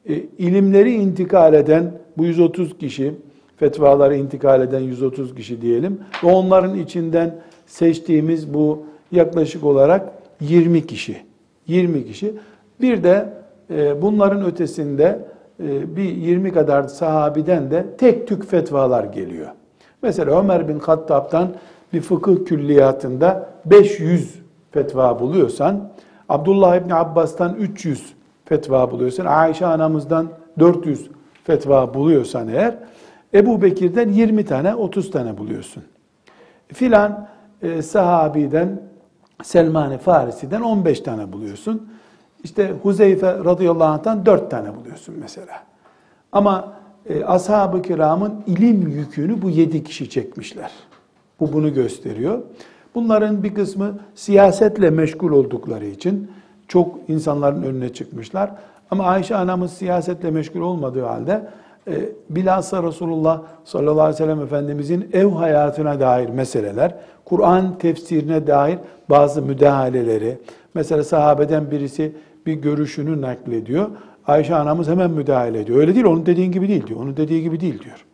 e, ilimleri intikal eden bu 130 kişi, fetvaları intikal eden 130 kişi diyelim ve onların içinden seçtiğimiz bu yaklaşık olarak 20 kişi. 20 kişi. Bir de e, bunların ötesinde e, bir 20 kadar sahabiden de tek tük fetvalar geliyor. Mesela Ömer bin Hattab'dan bir fıkıh külliyatında 500 fetva buluyorsan, Abdullah İbni Abbas'tan 300 fetva buluyorsan, Ayşe anamızdan 400 fetva buluyorsan eğer, Ebu Bekir'den 20 tane, 30 tane buluyorsun. Filan e, sahabiden, Selman-ı Farisi'den 15 tane buluyorsun. İşte Huzeyfe radıyallahu anh'tan 4 tane buluyorsun mesela. Ama e, ashab-ı kiramın ilim yükünü bu 7 kişi çekmişler. Bu bunu gösteriyor. Bunların bir kısmı siyasetle meşgul oldukları için çok insanların önüne çıkmışlar. Ama Ayşe anamız siyasetle meşgul olmadığı halde e, bilhassa Resulullah sallallahu aleyhi ve sellem Efendimizin ev hayatına dair meseleler, Kur'an tefsirine dair bazı müdahaleleri, mesela sahabeden birisi bir görüşünü naklediyor. Ayşe anamız hemen müdahale ediyor. Öyle değil, onun dediğin gibi değil diyor. Onun dediği gibi değil diyor.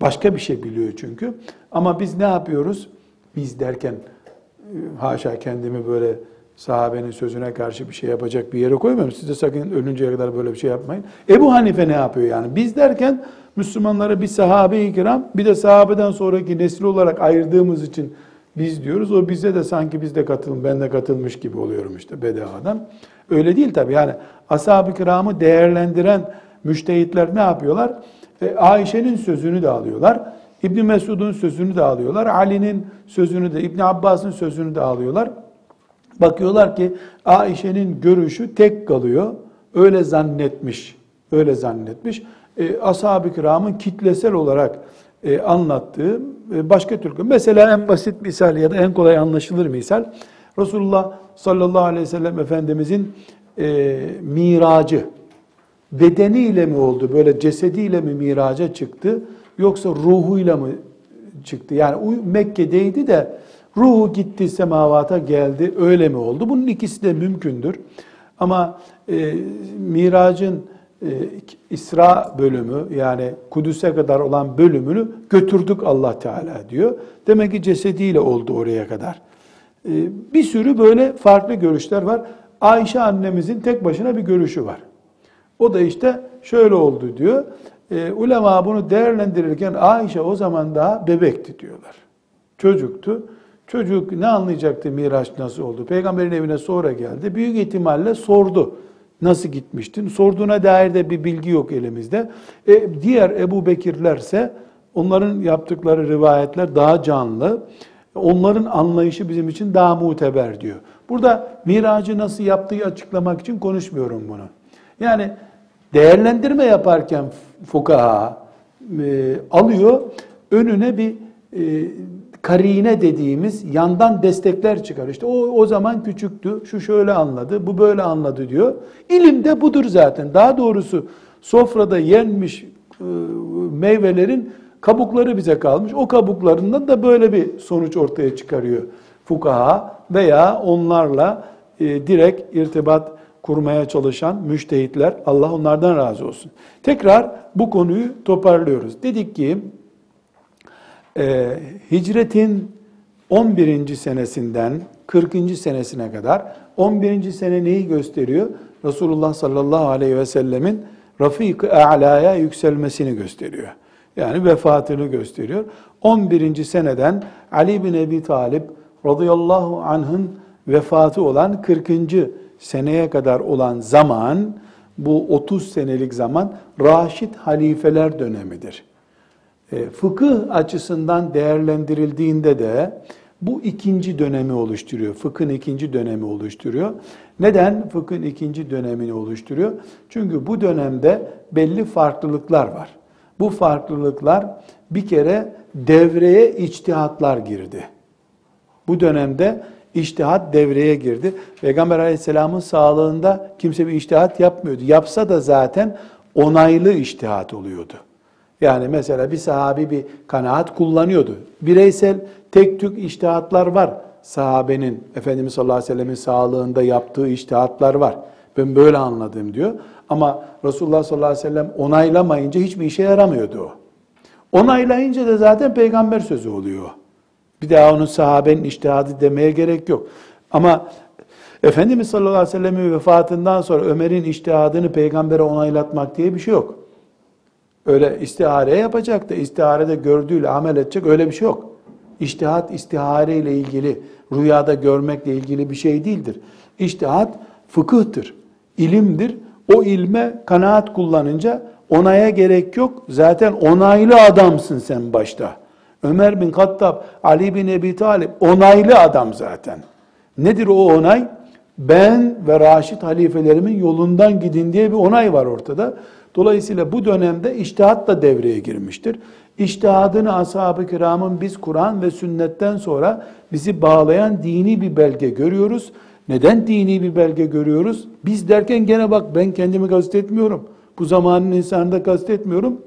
Başka bir şey biliyor çünkü. Ama biz ne yapıyoruz? Biz derken e, haşa kendimi böyle sahabenin sözüne karşı bir şey yapacak bir yere koymuyorum. Siz de sakın ölünceye kadar böyle bir şey yapmayın. Ebu Hanife ne yapıyor yani? Biz derken Müslümanları bir sahabe-i kiram bir de sahabeden sonraki nesil olarak ayırdığımız için biz diyoruz. O bize de sanki biz de katılım, ben de katılmış gibi oluyorum işte bedavadan. Öyle değil tabii. Yani ashab-ı kiramı değerlendiren müştehitler ne yapıyorlar? E, Ayşe'nin sözünü de alıyorlar. İbn Mesud'un sözünü de alıyorlar. Ali'nin sözünü de, İbn Abbas'ın sözünü de alıyorlar. Bakıyorlar ki Ayşe'nin görüşü tek kalıyor. Öyle zannetmiş. Öyle zannetmiş. E, Ashab-ı kiramın kitlesel olarak e, anlattığı e, başka türlü. Mesela en basit misal ya da en kolay anlaşılır misal. Resulullah sallallahu aleyhi ve sellem Efendimizin e, miracı bedeniyle mi oldu? Böyle cesediyle mi miraca çıktı? Yoksa ruhuyla mı çıktı? Yani Mekke'deydi de ruhu gitti semavata geldi öyle mi oldu? Bunun ikisi de mümkündür. Ama e, miracın e, İsra bölümü yani Kudüs'e kadar olan bölümünü götürdük Allah Teala diyor. Demek ki cesediyle oldu oraya kadar. E, bir sürü böyle farklı görüşler var. Ayşe annemizin tek başına bir görüşü var. O da işte şöyle oldu diyor. E, ulema bunu değerlendirirken Ayşe o zaman daha bebekti diyorlar. Çocuktu. Çocuk ne anlayacaktı Miraç nasıl oldu? Peygamberin evine sonra geldi. Büyük ihtimalle sordu. Nasıl gitmiştin? Sorduğuna dair de bir bilgi yok elimizde. E, diğer Ebu Bekirlerse onların yaptıkları rivayetler daha canlı. Onların anlayışı bizim için daha muteber diyor. Burada miracı nasıl yaptığı açıklamak için konuşmuyorum bunu. Yani değerlendirme yaparken fukaha e, alıyor, önüne bir e, karine dediğimiz yandan destekler çıkar. İşte o o zaman küçüktü, şu şöyle anladı, bu böyle anladı diyor. İlim de budur zaten. Daha doğrusu sofrada yenmiş e, meyvelerin kabukları bize kalmış. O kabuklarından da böyle bir sonuç ortaya çıkarıyor fukaha veya onlarla e, direkt irtibat kurmaya çalışan müştehitler. Allah onlardan razı olsun. Tekrar bu konuyu toparlıyoruz. Dedik ki e, hicretin 11. senesinden 40. senesine kadar 11. sene neyi gösteriyor? Resulullah sallallahu aleyhi ve sellemin Rafik-i A'la'ya yükselmesini gösteriyor. Yani vefatını gösteriyor. 11. seneden Ali bin Ebi Talip radıyallahu anh'ın vefatı olan 40. seneye kadar olan zaman bu 30 senelik zaman Raşid halifeler dönemidir. E, fıkıh açısından değerlendirildiğinde de bu ikinci dönemi oluşturuyor. Fıkhın ikinci dönemi oluşturuyor. Neden fıkhın ikinci dönemini oluşturuyor? Çünkü bu dönemde belli farklılıklar var. Bu farklılıklar bir kere devreye içtihatlar girdi. Bu dönemde içtihat devreye girdi. Peygamber aleyhisselamın sağlığında kimse bir içtihat yapmıyordu. Yapsa da zaten onaylı içtihat oluyordu. Yani mesela bir sahabi bir kanaat kullanıyordu. Bireysel tek tük içtihatlar var. Sahabenin, Efendimiz sallallahu aleyhi ve sellemin sağlığında yaptığı içtihatlar var. Ben böyle anladım diyor. Ama Resulullah sallallahu aleyhi ve sellem onaylamayınca hiçbir işe yaramıyordu o. Onaylayınca da zaten peygamber sözü oluyor. Bir daha onun sahabenin iştihadı demeye gerek yok. Ama Efendimiz sallallahu aleyhi ve sellemin vefatından sonra Ömer'in iştihadını peygambere onaylatmak diye bir şey yok. Öyle istihare yapacak da istiharede gördüğüyle amel edecek öyle bir şey yok. İştihat istihare ile ilgili, rüyada görmekle ilgili bir şey değildir. İştihat fıkıhtır, ilimdir. O ilme kanaat kullanınca onaya gerek yok. Zaten onaylı adamsın sen başta. Ömer bin Kattab, Ali bin Ebi Talip onaylı adam zaten. Nedir o onay? Ben ve Raşid halifelerimin yolundan gidin diye bir onay var ortada. Dolayısıyla bu dönemde iştihat da devreye girmiştir. İştihadını ashab-ı kiramın biz Kur'an ve sünnetten sonra bizi bağlayan dini bir belge görüyoruz. Neden dini bir belge görüyoruz? Biz derken gene bak ben kendimi kastetmiyorum. Bu zamanın insanını da kastetmiyorum.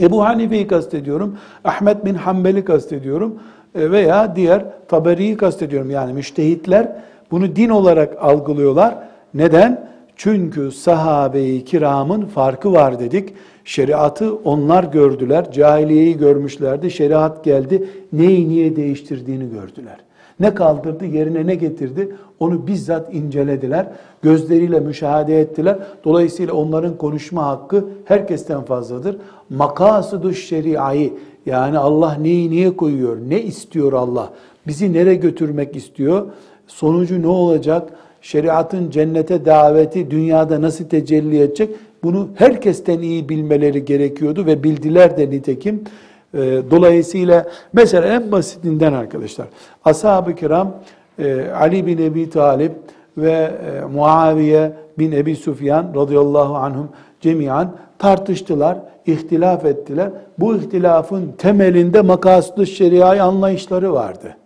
Ebu Hanife'yi kastediyorum. Ahmet bin Hanbel'i kastediyorum. E, veya diğer Taberi'yi kastediyorum. Yani müştehitler bunu din olarak algılıyorlar. Neden? Çünkü sahabe-i kiramın farkı var dedik. Şeriatı onlar gördüler. Cahiliyeyi görmüşlerdi. Şeriat geldi. Neyi niye değiştirdiğini gördüler. Ne kaldırdı, yerine ne getirdi? Onu bizzat incelediler. Gözleriyle müşahede ettiler. Dolayısıyla onların konuşma hakkı herkesten fazladır. Makasıdu şeriayı yani Allah neyi niye koyuyor? Ne istiyor Allah? Bizi nereye götürmek istiyor? Sonucu ne olacak? Şeriatın cennete daveti dünyada nasıl tecelli edecek? Bunu herkesten iyi bilmeleri gerekiyordu ve bildiler de nitekim. Ee, dolayısıyla mesela en basitinden arkadaşlar ashab-ı kiram e, Ali bin Ebi Talip ve e, Muaviye bin Ebi Sufyan radıyallahu anhum cemiyan tartıştılar, ihtilaf ettiler. Bu ihtilafın temelinde makaslı şeriai anlayışları vardı.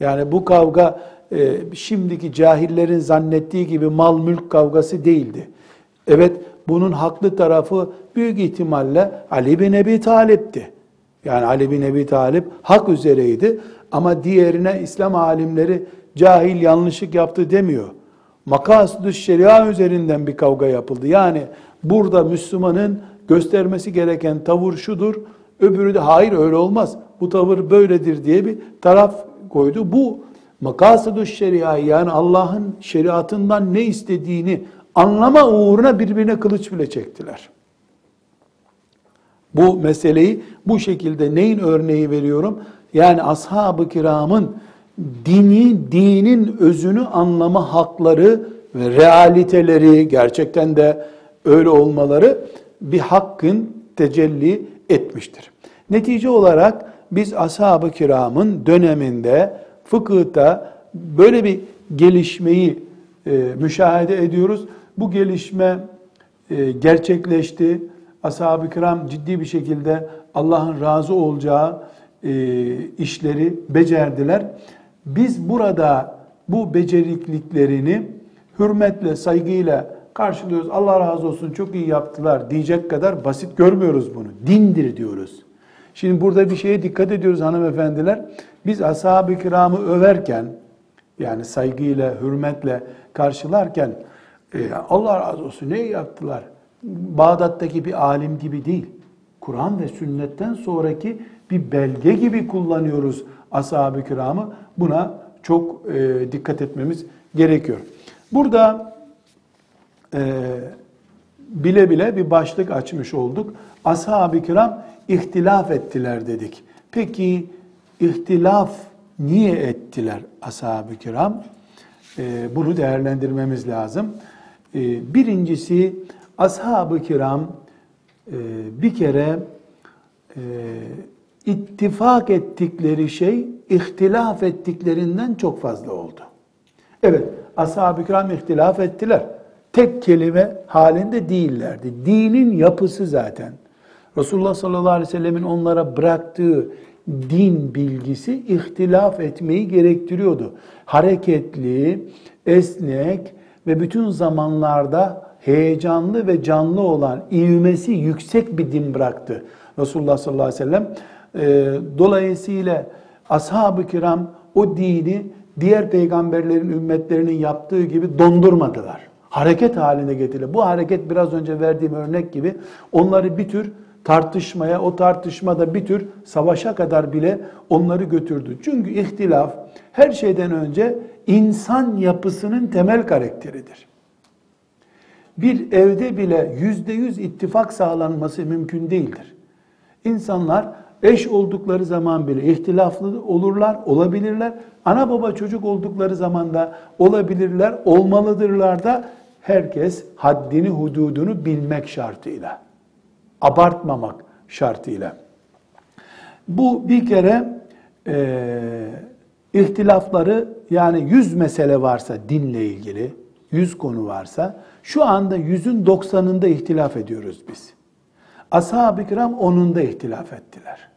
Yani bu kavga e, şimdiki cahillerin zannettiği gibi mal mülk kavgası değildi. Evet bunun haklı tarafı büyük ihtimalle Ali bin Ebi Talip'ti. Yani Ali bin Ebi Talip hak üzereydi ama diğerine İslam alimleri cahil yanlışlık yaptı demiyor. Makasdı şeria üzerinden bir kavga yapıldı. Yani burada Müslümanın göstermesi gereken tavır şudur, öbürü de hayır öyle olmaz, bu tavır böyledir diye bir taraf koydu. Bu makasıdü şeria yani Allah'ın şeriatından ne istediğini anlama uğruna birbirine kılıç bile çektiler. Bu meseleyi bu şekilde neyin örneği veriyorum? Yani ashab-ı kiramın dini, dinin özünü anlama hakları ve realiteleri gerçekten de öyle olmaları bir hakkın tecelli etmiştir. Netice olarak biz ashab-ı kiramın döneminde fıkıhta böyle bir gelişmeyi e, müşahede ediyoruz. Bu gelişme e, gerçekleşti. Ashab-ı kiram ciddi bir şekilde Allah'ın razı olacağı e, işleri becerdiler. Biz burada bu becerikliklerini hürmetle, saygıyla karşılıyoruz. Allah razı olsun çok iyi yaptılar diyecek kadar basit görmüyoruz bunu. Dindir diyoruz. Şimdi burada bir şeye dikkat ediyoruz hanımefendiler. Biz ashab-ı kiramı överken, yani saygıyla, hürmetle karşılarken, e, Allah razı olsun ne yaptılar? Bağdat'taki bir alim gibi değil. Kur'an ve sünnetten sonraki bir belge gibi kullanıyoruz ashab-ı kiramı. Buna çok e, dikkat etmemiz gerekiyor. Burada e, bile bile bir başlık açmış olduk. Ashab-ı kiram ihtilaf ettiler dedik. Peki ihtilaf niye ettiler ashab-ı kiram? E, bunu değerlendirmemiz lazım. E, birincisi ashab-ı kiram e, bir kere e, ittifak ettikleri şey ihtilaf ettiklerinden çok fazla oldu. Evet, ashab-ı kiram ihtilaf ettiler. Tek kelime halinde değillerdi. Dinin yapısı zaten. Resulullah sallallahu aleyhi ve sellemin onlara bıraktığı din bilgisi ihtilaf etmeyi gerektiriyordu. Hareketli, esnek ve bütün zamanlarda heyecanlı ve canlı olan, ivmesi yüksek bir din bıraktı Resulullah sallallahu aleyhi ve sellem. Ee, dolayısıyla ashab-ı kiram o dini diğer peygamberlerin ümmetlerinin yaptığı gibi dondurmadılar. Hareket haline getirdiler. Bu hareket biraz önce verdiğim örnek gibi onları bir tür tartışmaya, o tartışmada bir tür savaşa kadar bile onları götürdü. Çünkü ihtilaf her şeyden önce insan yapısının temel karakteridir. Bir evde bile yüzde yüz ittifak sağlanması mümkün değildir. İnsanlar eş oldukları zaman bile ihtilaflı olurlar, olabilirler. Ana baba çocuk oldukları zaman da olabilirler, olmalıdırlar da herkes haddini, hududunu bilmek şartıyla. Abartmamak şartıyla. Bu bir kere e, ihtilafları yani yüz mesele varsa dinle ilgili, yüz konu varsa şu anda yüzün doksanında ihtilaf ediyoruz biz. Ashab-ı kiram onunda ihtilaf ettiler.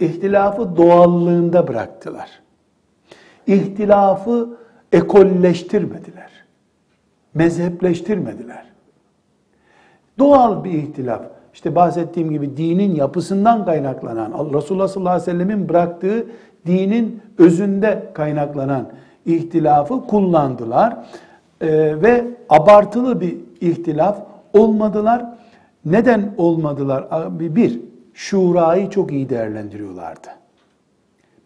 İhtilafı doğallığında bıraktılar. İhtilafı ekolleştirmediler. Mezhepleştirmediler. Doğal bir ihtilaf. İşte bahsettiğim gibi dinin yapısından kaynaklanan, Resulullah sallallahu aleyhi ve sellemin bıraktığı dinin özünde kaynaklanan ihtilafı kullandılar. Ee, ve abartılı bir ihtilaf olmadılar. Neden olmadılar? Bir, şurayı çok iyi değerlendiriyorlardı.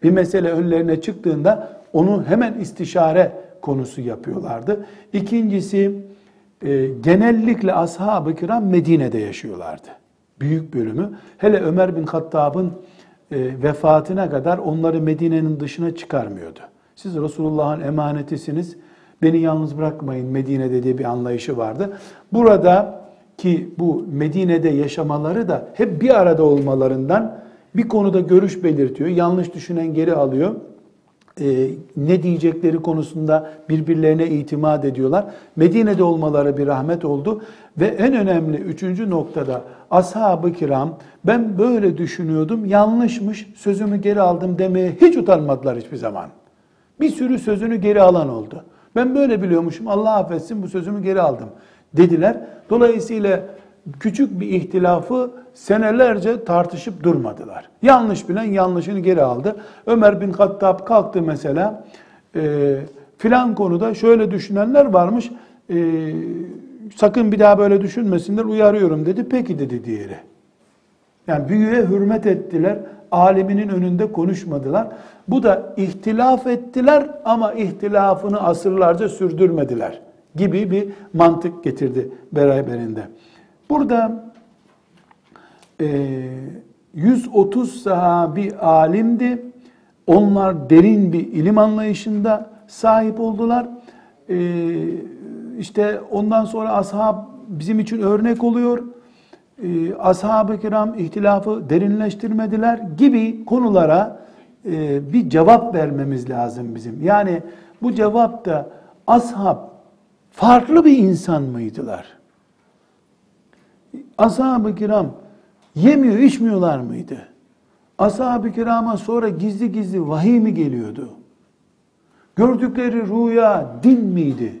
Bir mesele önlerine çıktığında onu hemen istişare konusu yapıyorlardı. İkincisi, e, genellikle ashab-ı kiram Medine'de yaşıyorlardı. Büyük bölümü. Hele Ömer bin Hattab'ın e, vefatına kadar onları Medine'nin dışına çıkarmıyordu. Siz Resulullah'ın emanetisiniz, beni yalnız bırakmayın Medine'de diye bir anlayışı vardı. Burada ki bu Medine'de yaşamaları da hep bir arada olmalarından bir konuda görüş belirtiyor. Yanlış düşünen geri alıyor. Ee, ne diyecekleri konusunda birbirlerine itimat ediyorlar. Medine'de olmaları bir rahmet oldu. Ve en önemli üçüncü noktada ashab-ı kiram ben böyle düşünüyordum yanlışmış sözümü geri aldım demeye hiç utanmadılar hiçbir zaman. Bir sürü sözünü geri alan oldu. Ben böyle biliyormuşum Allah affetsin bu sözümü geri aldım dediler. Dolayısıyla küçük bir ihtilafı senelerce tartışıp durmadılar. Yanlış bilen yanlışını geri aldı. Ömer bin Hattab kalktı mesela e, filan konuda şöyle düşünenler varmış. E, sakın bir daha böyle düşünmesinler uyarıyorum dedi. Peki dedi diğeri. Yani büyüğe hürmet ettiler. Aliminin önünde konuşmadılar. Bu da ihtilaf ettiler ama ihtilafını asırlarca sürdürmediler gibi bir mantık getirdi beraberinde. Burada e, 130 sahabi alimdi. Onlar derin bir ilim anlayışında sahip oldular. E, işte ondan sonra ashab bizim için örnek oluyor. E, ashab-ı kiram ihtilafı derinleştirmediler gibi konulara e, bir cevap vermemiz lazım bizim. Yani bu cevap da ashab farklı bir insan mıydılar? Ashab-ı kiram yemiyor, içmiyorlar mıydı? Ashab-ı kirama sonra gizli gizli vahiy mi geliyordu? Gördükleri rüya din miydi?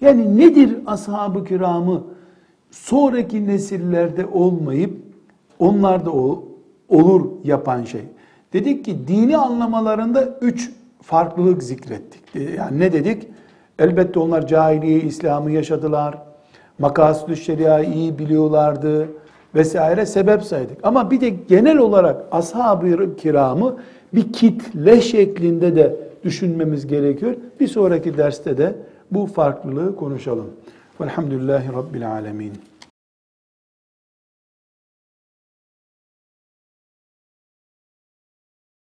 Yani nedir ashab-ı kiramı sonraki nesillerde olmayıp onlarda o, olur yapan şey? Dedik ki dini anlamalarında üç farklılık zikrettik. Yani ne dedik? Elbette onlar cahiliye İslam'ı yaşadılar. Makasüdü şeriayı iyi biliyorlardı vesaire sebep saydık. Ama bir de genel olarak ashab-ı kiramı bir kitle şeklinde de düşünmemiz gerekiyor. Bir sonraki derste de bu farklılığı konuşalım. Velhamdülillahi Rabbil Alemin.